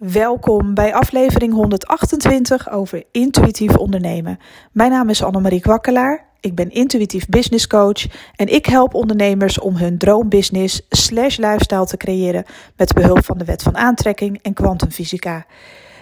Welkom bij aflevering 128 over intuïtief ondernemen. Mijn naam is Annemarie Kwakkelaar. Ik ben intuïtief business coach en ik help ondernemers om hun droombusiness slash lifestyle te creëren met behulp van de wet van aantrekking en kwantumfysica.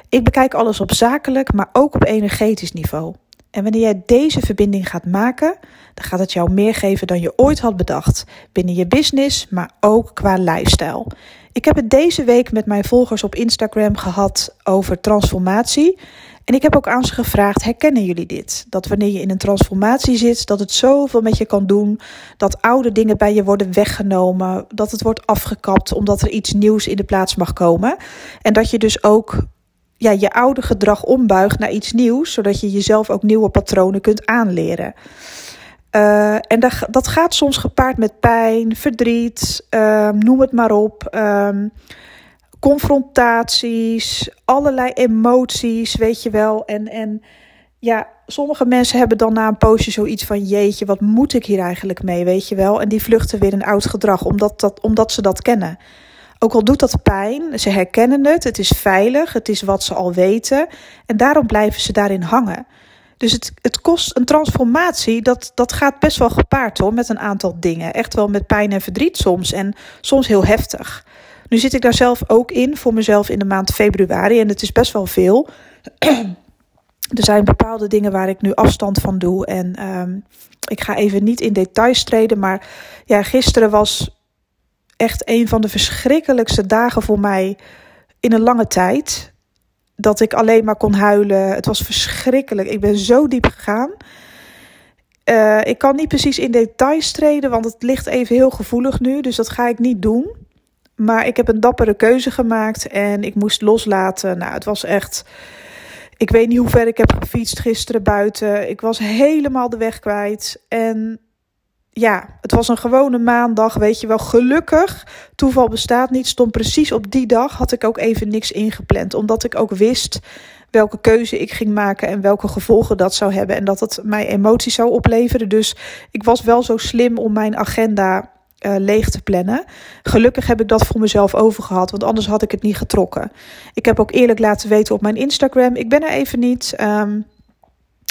Ik bekijk alles op zakelijk, maar ook op energetisch niveau. En wanneer jij deze verbinding gaat maken, dan gaat het jou meer geven dan je ooit had bedacht. Binnen je business, maar ook qua lifestyle. Ik heb het deze week met mijn volgers op Instagram gehad over transformatie. En ik heb ook aan ze gevraagd: herkennen jullie dit? Dat wanneer je in een transformatie zit, dat het zoveel met je kan doen. Dat oude dingen bij je worden weggenomen. Dat het wordt afgekapt omdat er iets nieuws in de plaats mag komen. En dat je dus ook ja, je oude gedrag ombuigt naar iets nieuws, zodat je jezelf ook nieuwe patronen kunt aanleren. Uh, en dat, dat gaat soms gepaard met pijn, verdriet, uh, noem het maar op. Uh, confrontaties, allerlei emoties, weet je wel. En, en ja, sommige mensen hebben dan na een poosje zoiets van: jeetje, wat moet ik hier eigenlijk mee, weet je wel? En die vluchten weer een oud gedrag, omdat, dat, omdat ze dat kennen. Ook al doet dat pijn, ze herkennen het, het is veilig, het is wat ze al weten. En daarom blijven ze daarin hangen. Dus het, het kost een transformatie, dat, dat gaat best wel gepaard hoor, met een aantal dingen. Echt wel met pijn en verdriet soms en soms heel heftig. Nu zit ik daar zelf ook in, voor mezelf in de maand februari en het is best wel veel. er zijn bepaalde dingen waar ik nu afstand van doe en um, ik ga even niet in details treden, maar ja, gisteren was echt een van de verschrikkelijkste dagen voor mij in een lange tijd. Dat ik alleen maar kon huilen. Het was verschrikkelijk. Ik ben zo diep gegaan. Uh, ik kan niet precies in details treden, want het ligt even heel gevoelig nu. Dus dat ga ik niet doen. Maar ik heb een dappere keuze gemaakt en ik moest loslaten. Nou, het was echt. Ik weet niet hoe ver ik heb gefietst gisteren buiten. Ik was helemaal de weg kwijt. En ja, het was een gewone maandag, weet je wel. Gelukkig, toeval bestaat niet, stond precies op die dag, had ik ook even niks ingepland. Omdat ik ook wist welke keuze ik ging maken en welke gevolgen dat zou hebben. En dat het mij emoties zou opleveren. Dus ik was wel zo slim om mijn agenda uh, leeg te plannen. Gelukkig heb ik dat voor mezelf overgehad, want anders had ik het niet getrokken. Ik heb ook eerlijk laten weten op mijn Instagram, ik ben er even niet... Um,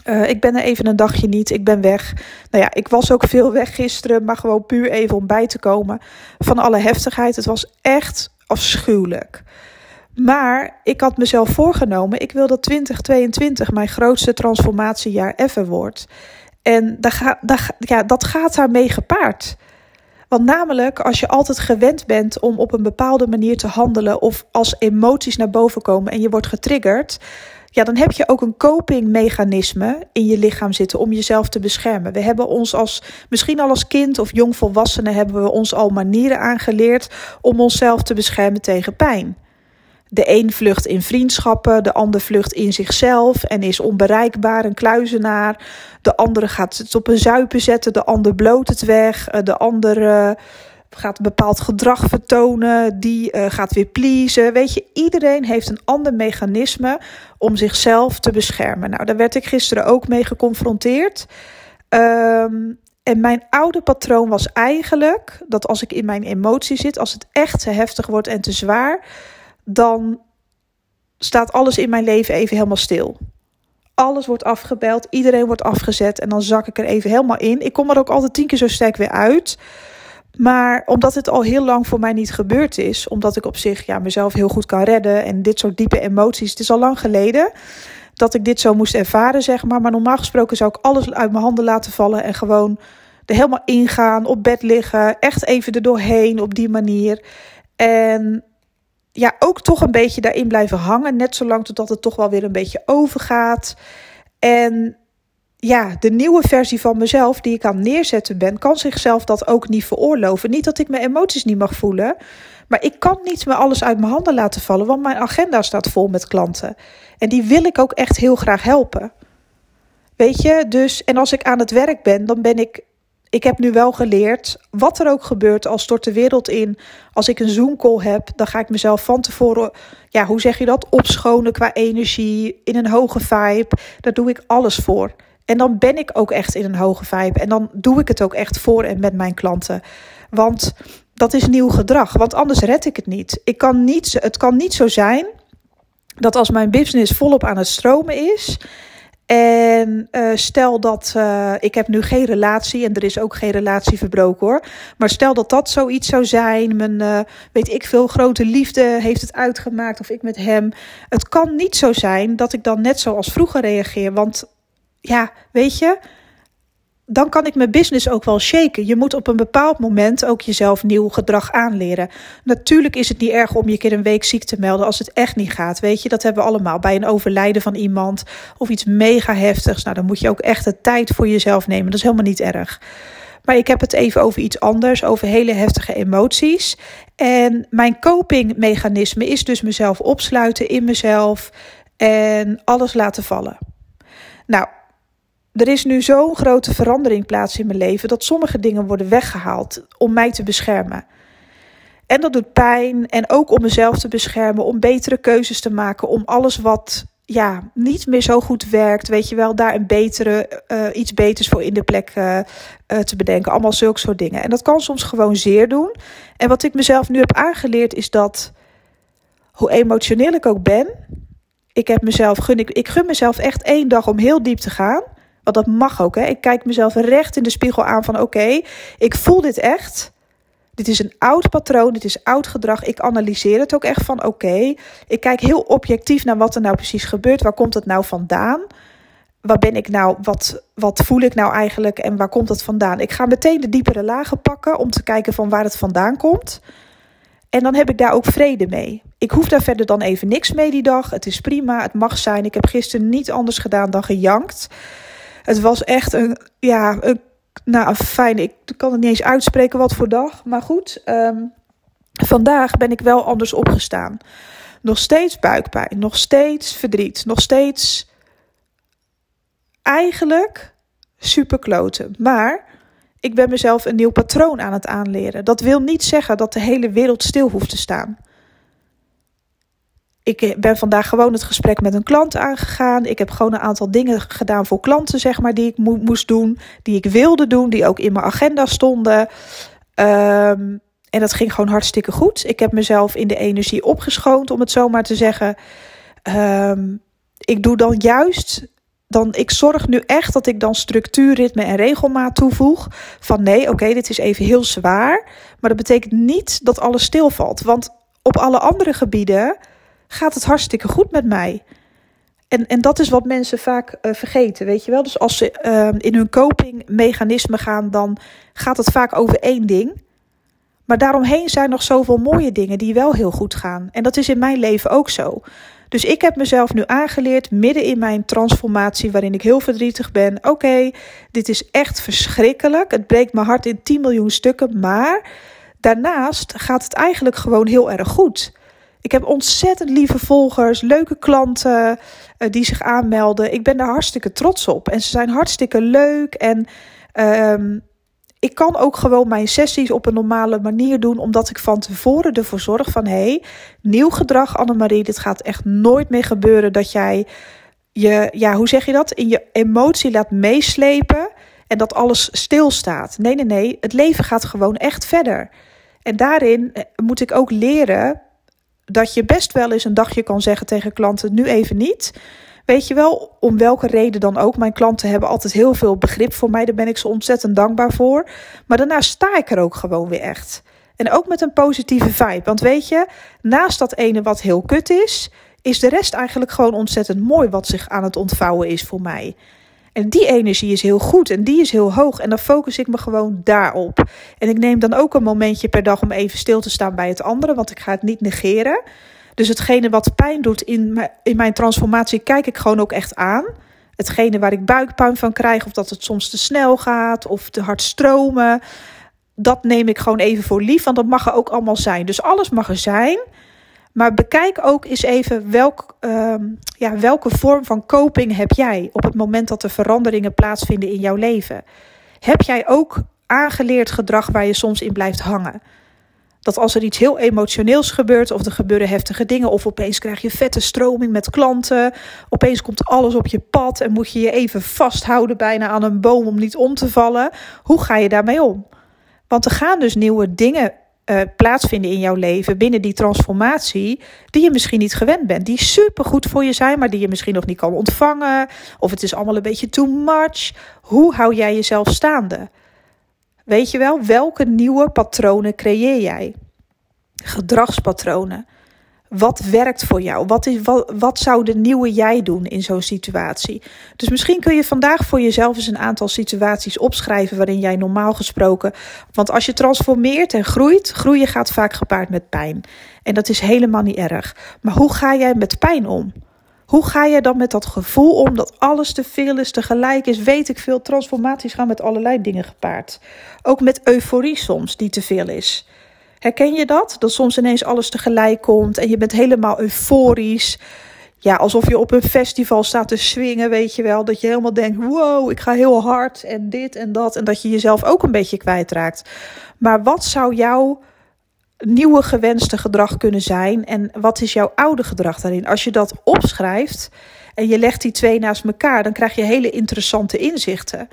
uh, ik ben er even een dagje niet, ik ben weg. Nou ja, ik was ook veel weg gisteren, maar gewoon puur even om bij te komen van alle heftigheid. Het was echt afschuwelijk. Maar ik had mezelf voorgenomen, ik wil dat 2022 mijn grootste transformatiejaar ever wordt. En daar ga, daar, ja, dat gaat daarmee gepaard. Want namelijk, als je altijd gewend bent om op een bepaalde manier te handelen of als emoties naar boven komen en je wordt getriggerd, ja, dan heb je ook een copingmechanisme in je lichaam zitten om jezelf te beschermen. We hebben ons als, misschien al als kind of jongvolwassenen, hebben we ons al manieren aangeleerd om onszelf te beschermen tegen pijn. De een vlucht in vriendschappen, de ander vlucht in zichzelf en is onbereikbaar, een kluizenaar. De andere gaat het op een zuipen zetten, de ander bloot het weg, eh, de andere gaat bepaald gedrag vertonen, die uh, gaat weer pleasen. Weet je, iedereen heeft een ander mechanisme om zichzelf te beschermen. Nou, daar werd ik gisteren ook mee geconfronteerd. Um, en mijn oude patroon was eigenlijk dat als ik in mijn emotie zit, als het echt te heftig wordt en te zwaar, dan staat alles in mijn leven even helemaal stil. Alles wordt afgebeld, iedereen wordt afgezet en dan zak ik er even helemaal in. Ik kom er ook altijd tien keer zo sterk weer uit. Maar omdat het al heel lang voor mij niet gebeurd is, omdat ik op zich ja, mezelf heel goed kan redden en dit soort diepe emoties, het is al lang geleden dat ik dit zo moest ervaren, zeg maar. Maar normaal gesproken zou ik alles uit mijn handen laten vallen en gewoon er helemaal ingaan, op bed liggen, echt even er doorheen op die manier. En ja, ook toch een beetje daarin blijven hangen, net zolang totdat het toch wel weer een beetje overgaat. En ja, de nieuwe versie van mezelf die ik aan neerzetten ben, kan zichzelf dat ook niet veroorloven. Niet dat ik mijn emoties niet mag voelen, maar ik kan niet meer alles uit mijn handen laten vallen, want mijn agenda staat vol met klanten. En die wil ik ook echt heel graag helpen. Weet je, dus en als ik aan het werk ben, dan ben ik. Ik heb nu wel geleerd, wat er ook gebeurt, als stort de wereld in. Als ik een Zoom-call heb, dan ga ik mezelf van tevoren, ja, hoe zeg je dat? Opschonen qua energie, in een hoge vibe. Daar doe ik alles voor. En dan ben ik ook echt in een hoge vibe. En dan doe ik het ook echt voor en met mijn klanten. Want dat is nieuw gedrag. Want anders red ik het niet. Ik kan niet het kan niet zo zijn dat als mijn business volop aan het stromen is. En uh, stel dat uh, ik heb nu geen relatie en er is ook geen relatie verbroken hoor. Maar stel dat dat zoiets zou zijn. Mijn uh, weet ik veel grote liefde heeft het uitgemaakt of ik met hem. Het kan niet zo zijn dat ik dan net zoals vroeger reageer. Want ja, weet je, dan kan ik mijn business ook wel shaken. Je moet op een bepaald moment ook jezelf nieuw gedrag aanleren. Natuurlijk is het niet erg om je keer een week ziek te melden als het echt niet gaat. Weet je, dat hebben we allemaal. Bij een overlijden van iemand of iets mega heftigs. Nou, dan moet je ook echt de tijd voor jezelf nemen. Dat is helemaal niet erg. Maar ik heb het even over iets anders, over hele heftige emoties. En mijn copingmechanisme is dus mezelf opsluiten in mezelf en alles laten vallen. Nou, er is nu zo'n grote verandering plaats in mijn leven dat sommige dingen worden weggehaald om mij te beschermen. En dat doet pijn en ook om mezelf te beschermen, om betere keuzes te maken, om alles wat ja, niet meer zo goed werkt, weet je wel, daar een betere, uh, iets beters voor in de plek uh, uh, te bedenken. Allemaal zulke soort dingen. En dat kan soms gewoon zeer doen. En wat ik mezelf nu heb aangeleerd is dat, hoe emotioneel ik ook ben, ik heb mezelf gun, ik, ik gun mezelf echt één dag om heel diep te gaan. Want dat mag ook. Hè? Ik kijk mezelf recht in de spiegel aan van oké, ik voel dit echt. Dit is een oud patroon, dit is oud gedrag. Ik analyseer het ook echt van oké. Ik kijk heel objectief naar wat er nou precies gebeurt. Waar komt het nou vandaan? Waar ben ik nou? Wat, wat voel ik nou eigenlijk? En waar komt het vandaan? Ik ga meteen de diepere lagen pakken om te kijken van waar het vandaan komt. En dan heb ik daar ook vrede mee. Ik hoef daar verder dan even niks mee die dag. Het is prima, het mag zijn. Ik heb gisteren niet anders gedaan dan gejankt. Het was echt een, ja, een, nou fijn. Ik kan het niet eens uitspreken wat voor dag. Maar goed, um, vandaag ben ik wel anders opgestaan. Nog steeds buikpijn, nog steeds verdriet, nog steeds eigenlijk super kloten. Maar ik ben mezelf een nieuw patroon aan het aanleren. Dat wil niet zeggen dat de hele wereld stil hoeft te staan ik ben vandaag gewoon het gesprek met een klant aangegaan. Ik heb gewoon een aantal dingen gedaan voor klanten, zeg maar, die ik mo moest doen, die ik wilde doen, die ook in mijn agenda stonden. Um, en dat ging gewoon hartstikke goed. Ik heb mezelf in de energie opgeschoond, om het zo maar te zeggen. Um, ik doe dan juist dan ik zorg nu echt dat ik dan structuur, ritme en regelmaat toevoeg. Van nee, oké, dit is even heel zwaar. Maar dat betekent niet dat alles stilvalt. Want op alle andere gebieden gaat het hartstikke goed met mij. En, en dat is wat mensen vaak uh, vergeten, weet je wel. Dus als ze uh, in hun copingmechanisme gaan, dan gaat het vaak over één ding. Maar daaromheen zijn nog zoveel mooie dingen die wel heel goed gaan. En dat is in mijn leven ook zo. Dus ik heb mezelf nu aangeleerd, midden in mijn transformatie, waarin ik heel verdrietig ben. Oké, dit is echt verschrikkelijk. Het breekt mijn hart in 10 miljoen stukken. Maar daarnaast gaat het eigenlijk gewoon heel erg goed. Ik heb ontzettend lieve volgers, leuke klanten uh, die zich aanmelden. Ik ben daar hartstikke trots op. En ze zijn hartstikke leuk. En um, ik kan ook gewoon mijn sessies op een normale manier doen, omdat ik van tevoren ervoor zorg van hé, hey, nieuw gedrag, Annemarie. Dit gaat echt nooit meer gebeuren dat jij je, ja, hoe zeg je dat? In je emotie laat meeslepen en dat alles stilstaat. Nee, nee, nee. Het leven gaat gewoon echt verder. En daarin eh, moet ik ook leren dat je best wel eens een dagje kan zeggen tegen klanten: nu even niet. Weet je wel, om welke reden dan ook. Mijn klanten hebben altijd heel veel begrip voor mij. Daar ben ik ze ontzettend dankbaar voor. Maar daarna sta ik er ook gewoon weer echt. En ook met een positieve vibe. Want weet je, naast dat ene wat heel kut is, is de rest eigenlijk gewoon ontzettend mooi wat zich aan het ontvouwen is voor mij. En die energie is heel goed en die is heel hoog. En dan focus ik me gewoon daarop. En ik neem dan ook een momentje per dag om even stil te staan bij het andere, want ik ga het niet negeren. Dus hetgene wat pijn doet in mijn, in mijn transformatie, kijk ik gewoon ook echt aan. Hetgene waar ik buikpijn van krijg, of dat het soms te snel gaat of te hard stromen, dat neem ik gewoon even voor lief, want dat mag er ook allemaal zijn. Dus alles mag er zijn. Maar bekijk ook eens even welk, uh, ja, welke vorm van coping heb jij op het moment dat er veranderingen plaatsvinden in jouw leven. Heb jij ook aangeleerd gedrag waar je soms in blijft hangen? Dat als er iets heel emotioneels gebeurt, of er gebeuren heftige dingen, of opeens krijg je vette stroming met klanten, opeens komt alles op je pad en moet je je even vasthouden bijna aan een boom om niet om te vallen. Hoe ga je daarmee om? Want er gaan dus nieuwe dingen uh, plaatsvinden in jouw leven binnen die transformatie, die je misschien niet gewend bent, die super goed voor je zijn, maar die je misschien nog niet kan ontvangen, of het is allemaal een beetje too much. Hoe hou jij jezelf staande? Weet je wel, welke nieuwe patronen creëer jij? Gedragspatronen. Wat werkt voor jou? Wat, is, wat, zou de nieuwe jij doen in zo'n situatie? Dus misschien kun je vandaag voor jezelf eens een aantal situaties opschrijven waarin jij normaal gesproken. Want als je transformeert en groeit, groeien gaat vaak gepaard met pijn. En dat is helemaal niet erg. Maar hoe ga jij met pijn om? Hoe ga jij dan met dat gevoel om dat alles te veel is, tegelijk is? Weet ik veel, transformaties gaan met allerlei dingen gepaard. Ook met euforie soms, die te veel is. Herken je dat? Dat soms ineens alles tegelijk komt en je bent helemaal euforisch. Ja, alsof je op een festival staat te swingen, weet je wel. Dat je helemaal denkt, wow, ik ga heel hard en dit en dat. En dat je jezelf ook een beetje kwijtraakt. Maar wat zou jouw nieuwe gewenste gedrag kunnen zijn? En wat is jouw oude gedrag daarin? Als je dat opschrijft en je legt die twee naast elkaar, dan krijg je hele interessante inzichten.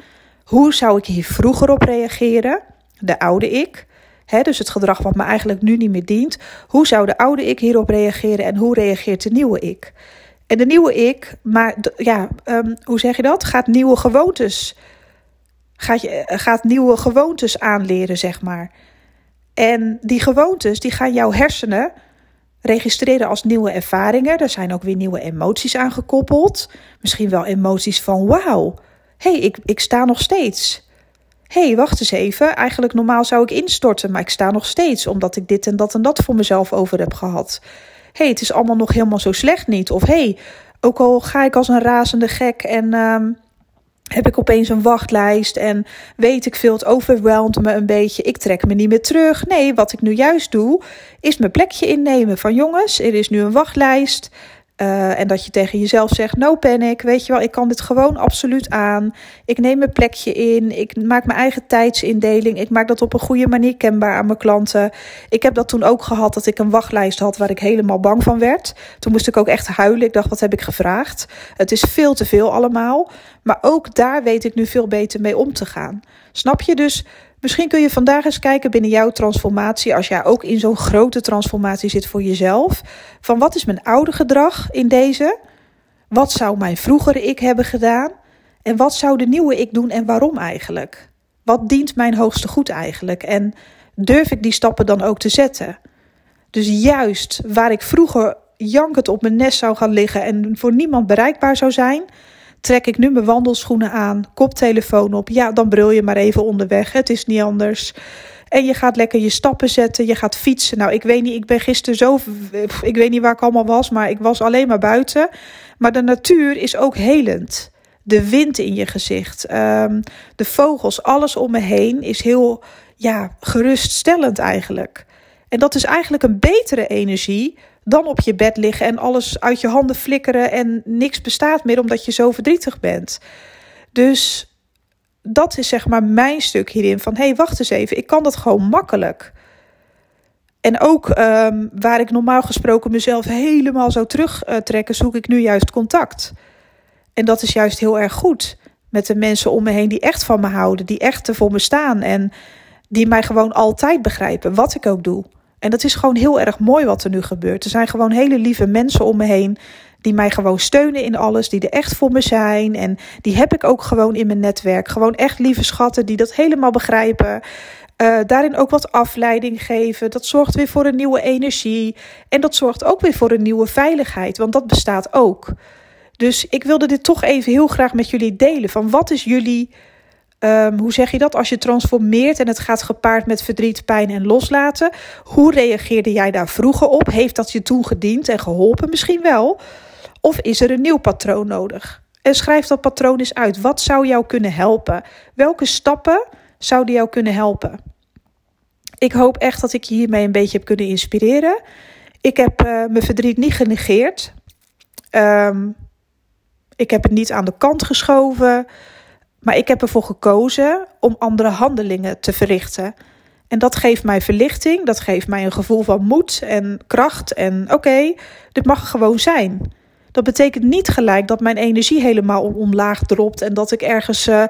Hoe zou ik hier vroeger op reageren? De oude ik dus het gedrag wat me eigenlijk nu niet meer dient. Hoe zou de oude ik hierop reageren en hoe reageert de nieuwe ik? En de nieuwe ik, maar ja, um, hoe zeg je dat? Gaat nieuwe gewoontes, gaat, je, eh, gaat nieuwe gewoontes aanleren, zeg maar. En die gewoontes, die gaan jouw hersenen registreren als nieuwe ervaringen. Er zijn ook weer nieuwe emoties aangekoppeld. Misschien wel emoties van wauw, hey, ik, ik sta nog steeds hey, wacht eens even. Eigenlijk normaal zou ik instorten, maar ik sta nog steeds omdat ik dit en dat en dat voor mezelf over heb gehad. hey, het is allemaal nog helemaal zo slecht niet. Of hey, ook al ga ik als een razende gek en uh, heb ik opeens een wachtlijst en weet ik veel, het overweldt me een beetje. Ik trek me niet meer terug. Nee, wat ik nu juist doe, is mijn plekje innemen van jongens, er is nu een wachtlijst. Uh, en dat je tegen jezelf zegt: No panic, weet je wel, ik kan dit gewoon absoluut aan. Ik neem mijn plekje in. Ik maak mijn eigen tijdsindeling. Ik maak dat op een goede manier kenbaar aan mijn klanten. Ik heb dat toen ook gehad dat ik een wachtlijst had waar ik helemaal bang van werd. Toen moest ik ook echt huilen. Ik dacht: Wat heb ik gevraagd? Het is veel te veel allemaal. Maar ook daar weet ik nu veel beter mee om te gaan. Snap je dus? Misschien kun je vandaag eens kijken binnen jouw transformatie, als jij ook in zo'n grote transformatie zit voor jezelf, van wat is mijn oude gedrag in deze? Wat zou mijn vroegere ik hebben gedaan? En wat zou de nieuwe ik doen en waarom eigenlijk? Wat dient mijn hoogste goed eigenlijk? En durf ik die stappen dan ook te zetten? Dus juist waar ik vroeger jankend op mijn nest zou gaan liggen en voor niemand bereikbaar zou zijn, trek ik nu mijn wandelschoenen aan, koptelefoon op. Ja, dan brul je maar even onderweg. Het is niet anders. En je gaat lekker je stappen zetten. Je gaat fietsen. Nou, ik weet niet, ik ben gisteren zo. Ik weet niet waar ik allemaal was, maar ik was alleen maar buiten. Maar de natuur is ook helend. De wind in je gezicht, um, de vogels, alles om me heen is heel ja, geruststellend eigenlijk. En dat is eigenlijk een betere energie dan op je bed liggen en alles uit je handen flikkeren en niks bestaat meer omdat je zo verdrietig bent. Dus dat is zeg maar mijn stuk hierin van hé, hey, wacht eens even, ik kan dat gewoon makkelijk. En ook um, waar ik normaal gesproken mezelf helemaal zou terugtrekken, zoek ik nu juist contact. En dat is juist heel erg goed met de mensen om me heen die echt van me houden, die echt er voor me staan en die mij gewoon altijd begrijpen, wat ik ook doe. En dat is gewoon heel erg mooi wat er nu gebeurt. Er zijn gewoon hele lieve mensen om me heen die mij gewoon steunen in alles, die er echt voor me zijn. En die heb ik ook gewoon in mijn netwerk. Gewoon echt lieve schatten die dat helemaal begrijpen. Uh, daarin ook wat afleiding geven. Dat zorgt weer voor een nieuwe energie. En dat zorgt ook weer voor een nieuwe veiligheid, want dat bestaat ook. Dus ik wilde dit toch even heel graag met jullie delen. Van wat is jullie Um, hoe zeg je dat? Als je transformeert en het gaat gepaard met verdriet, pijn en loslaten. Hoe reageerde jij daar vroeger op? Heeft dat je toen gediend en geholpen? Misschien wel. Of is er een nieuw patroon nodig? En schrijf dat patroon eens uit. Wat zou jou kunnen helpen? Welke stappen zouden jou kunnen helpen? Ik hoop echt dat ik je hiermee een beetje heb kunnen inspireren. Ik heb uh, mijn verdriet niet genegeerd. Um, ik heb het niet aan de kant geschoven. Maar ik heb ervoor gekozen om andere handelingen te verrichten. En dat geeft mij verlichting, dat geeft mij een gevoel van moed en kracht. En oké, dit mag gewoon zijn. Dat betekent niet gelijk dat mijn energie helemaal omlaag dropt en dat ik ergens uh,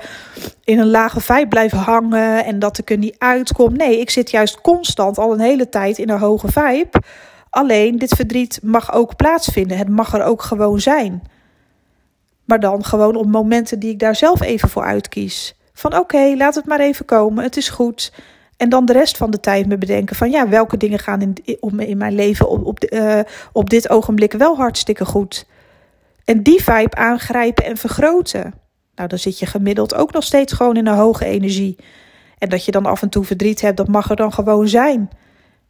in een lage vibe blijf hangen en dat ik er niet uitkom. Nee, ik zit juist constant al een hele tijd in een hoge vibe. Alleen dit verdriet mag ook plaatsvinden. Het mag er ook gewoon zijn. Maar dan gewoon op momenten die ik daar zelf even voor uitkies. Van oké, laat het maar even komen, het is goed. En dan de rest van de tijd me bedenken van ja, welke dingen gaan in, in mijn leven op, op, uh, op dit ogenblik wel hartstikke goed. En die vibe aangrijpen en vergroten. Nou, dan zit je gemiddeld ook nog steeds gewoon in een hoge energie. En dat je dan af en toe verdriet hebt, dat mag er dan gewoon zijn.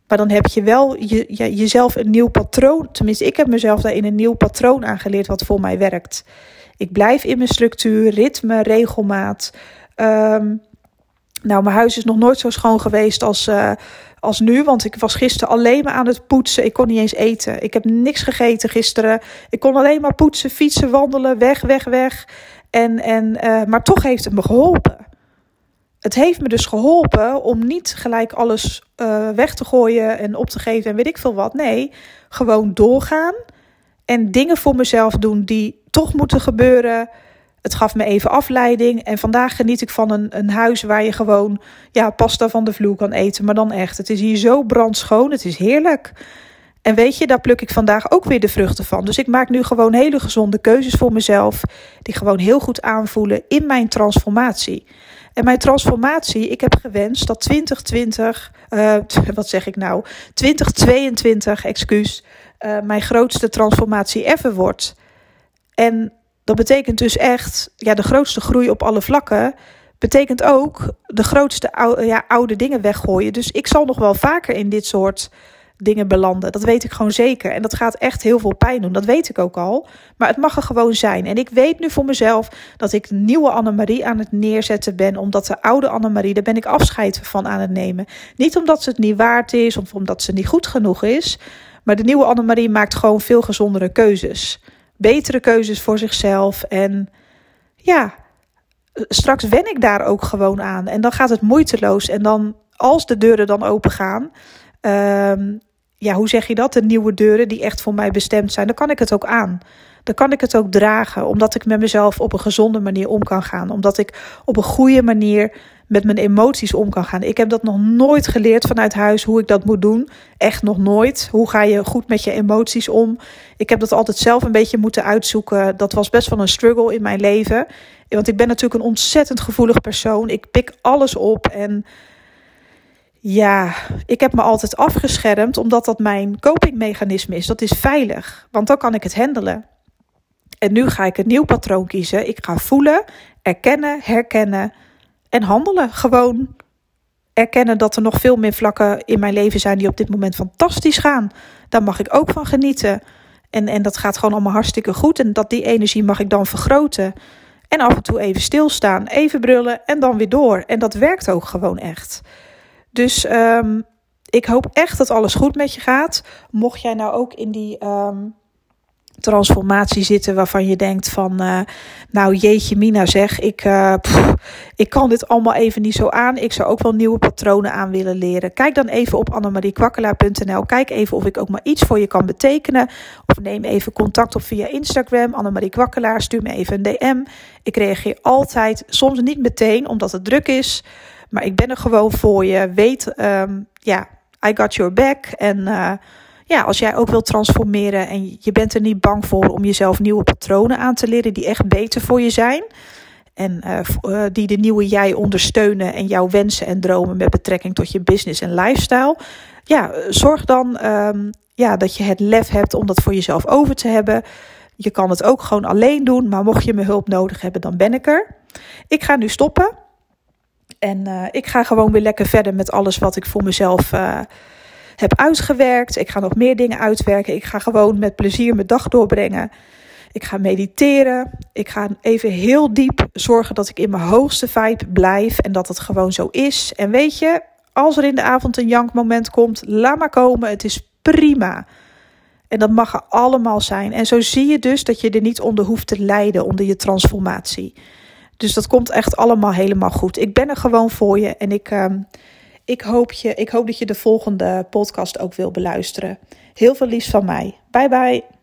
Maar dan heb je wel je, je, jezelf een nieuw patroon. Tenminste, ik heb mezelf daarin een nieuw patroon aangeleerd wat voor mij werkt. Ik blijf in mijn structuur, ritme, regelmaat. Um, nou, mijn huis is nog nooit zo schoon geweest als, uh, als nu. Want ik was gisteren alleen maar aan het poetsen. Ik kon niet eens eten. Ik heb niks gegeten gisteren. Ik kon alleen maar poetsen, fietsen, wandelen, weg, weg, weg. En, en, uh, maar toch heeft het me geholpen. Het heeft me dus geholpen om niet gelijk alles uh, weg te gooien en op te geven en weet ik veel wat. Nee, gewoon doorgaan en dingen voor mezelf doen die toch moeten gebeuren. Het gaf me even afleiding. En vandaag geniet ik van een, een huis waar je gewoon ja, pasta van de vloer kan eten. Maar dan echt. Het is hier zo brandschoon. Het is heerlijk. En weet je, daar pluk ik vandaag ook weer de vruchten van. Dus ik maak nu gewoon hele gezonde keuzes voor mezelf. Die gewoon heel goed aanvoelen in mijn transformatie. En mijn transformatie, ik heb gewenst dat 2020, uh, wat zeg ik nou, 2022, excuus, uh, mijn grootste transformatie ever wordt. En dat betekent dus echt, ja, de grootste groei op alle vlakken. Betekent ook de grootste ja, oude dingen weggooien. Dus ik zal nog wel vaker in dit soort dingen belanden. Dat weet ik gewoon zeker. En dat gaat echt heel veel pijn doen. Dat weet ik ook al. Maar het mag er gewoon zijn. En ik weet nu voor mezelf dat ik de nieuwe Annemarie aan het neerzetten ben. Omdat de oude Annemarie, daar ben ik afscheid van aan het nemen. Niet omdat ze het niet waard is of omdat ze niet goed genoeg is. Maar de nieuwe Annemarie maakt gewoon veel gezondere keuzes betere keuzes voor zichzelf. En ja, straks wen ik daar ook gewoon aan. En dan gaat het moeiteloos. En dan, als de deuren dan open gaan. Um, ja, hoe zeg je dat? De nieuwe deuren die echt voor mij bestemd zijn. Dan kan ik het ook aan. Dan kan ik het ook dragen. Omdat ik met mezelf op een gezonde manier om kan gaan. Omdat ik op een goede manier met mijn emoties om kan gaan. Ik heb dat nog nooit geleerd vanuit huis hoe ik dat moet doen. Echt nog nooit. Hoe ga je goed met je emoties om? Ik heb dat altijd zelf een beetje moeten uitzoeken. Dat was best wel een struggle in mijn leven. Want ik ben natuurlijk een ontzettend gevoelig persoon. Ik pik alles op en ja, ik heb me altijd afgeschermd omdat dat mijn copingmechanisme is. Dat is veilig, want dan kan ik het handelen. En nu ga ik een nieuw patroon kiezen. Ik ga voelen, erkennen, herkennen en handelen. Gewoon erkennen dat er nog veel meer vlakken in mijn leven zijn die op dit moment fantastisch gaan. Daar mag ik ook van genieten. En, en dat gaat gewoon allemaal hartstikke goed. En dat die energie mag ik dan vergroten. En af en toe even stilstaan, even brullen en dan weer door. En dat werkt ook gewoon echt. Dus um, ik hoop echt dat alles goed met je gaat. Mocht jij nou ook in die um, transformatie zitten waarvan je denkt van, uh, nou jeetje mina zeg, ik, pff, ik kan dit allemaal even niet zo aan. Ik zou ook wel nieuwe patronen aan willen leren. Kijk dan even op annemariekwakkelaar.nl. Kijk even of ik ook maar iets voor je kan betekenen. Of neem even contact op via Instagram, Annemarie Kwakkelaar. Stuur me even een DM. Ik reageer altijd, soms niet meteen omdat het druk is. Maar ik ben er gewoon voor je. Weet, um, ja, I got your back. En uh, ja, als jij ook wilt transformeren en je bent er niet bang voor om jezelf nieuwe patronen aan te leren die echt beter voor je zijn. En uh, die de nieuwe jij ondersteunen en jouw wensen en dromen met betrekking tot je business en lifestyle. Ja, zorg dan um, ja, dat je het lef hebt om dat voor jezelf over te hebben. Je kan het ook gewoon alleen doen, maar mocht je mijn hulp nodig hebben, dan ben ik er. Ik ga nu stoppen. En uh, ik ga gewoon weer lekker verder met alles wat ik voor mezelf uh, heb uitgewerkt. Ik ga nog meer dingen uitwerken. Ik ga gewoon met plezier mijn dag doorbrengen. Ik ga mediteren. Ik ga even heel diep zorgen dat ik in mijn hoogste vibe blijf. En dat het gewoon zo is. En weet je, als er in de avond een jankmoment komt, laat maar komen. Het is prima. En dat mag er allemaal zijn. En zo zie je dus dat je er niet onder hoeft te lijden, onder je transformatie. Dus dat komt echt allemaal helemaal goed. Ik ben er gewoon voor je en ik, uh, ik, hoop, je, ik hoop dat je de volgende podcast ook wil beluisteren. Heel veel liefs van mij. Bye bye.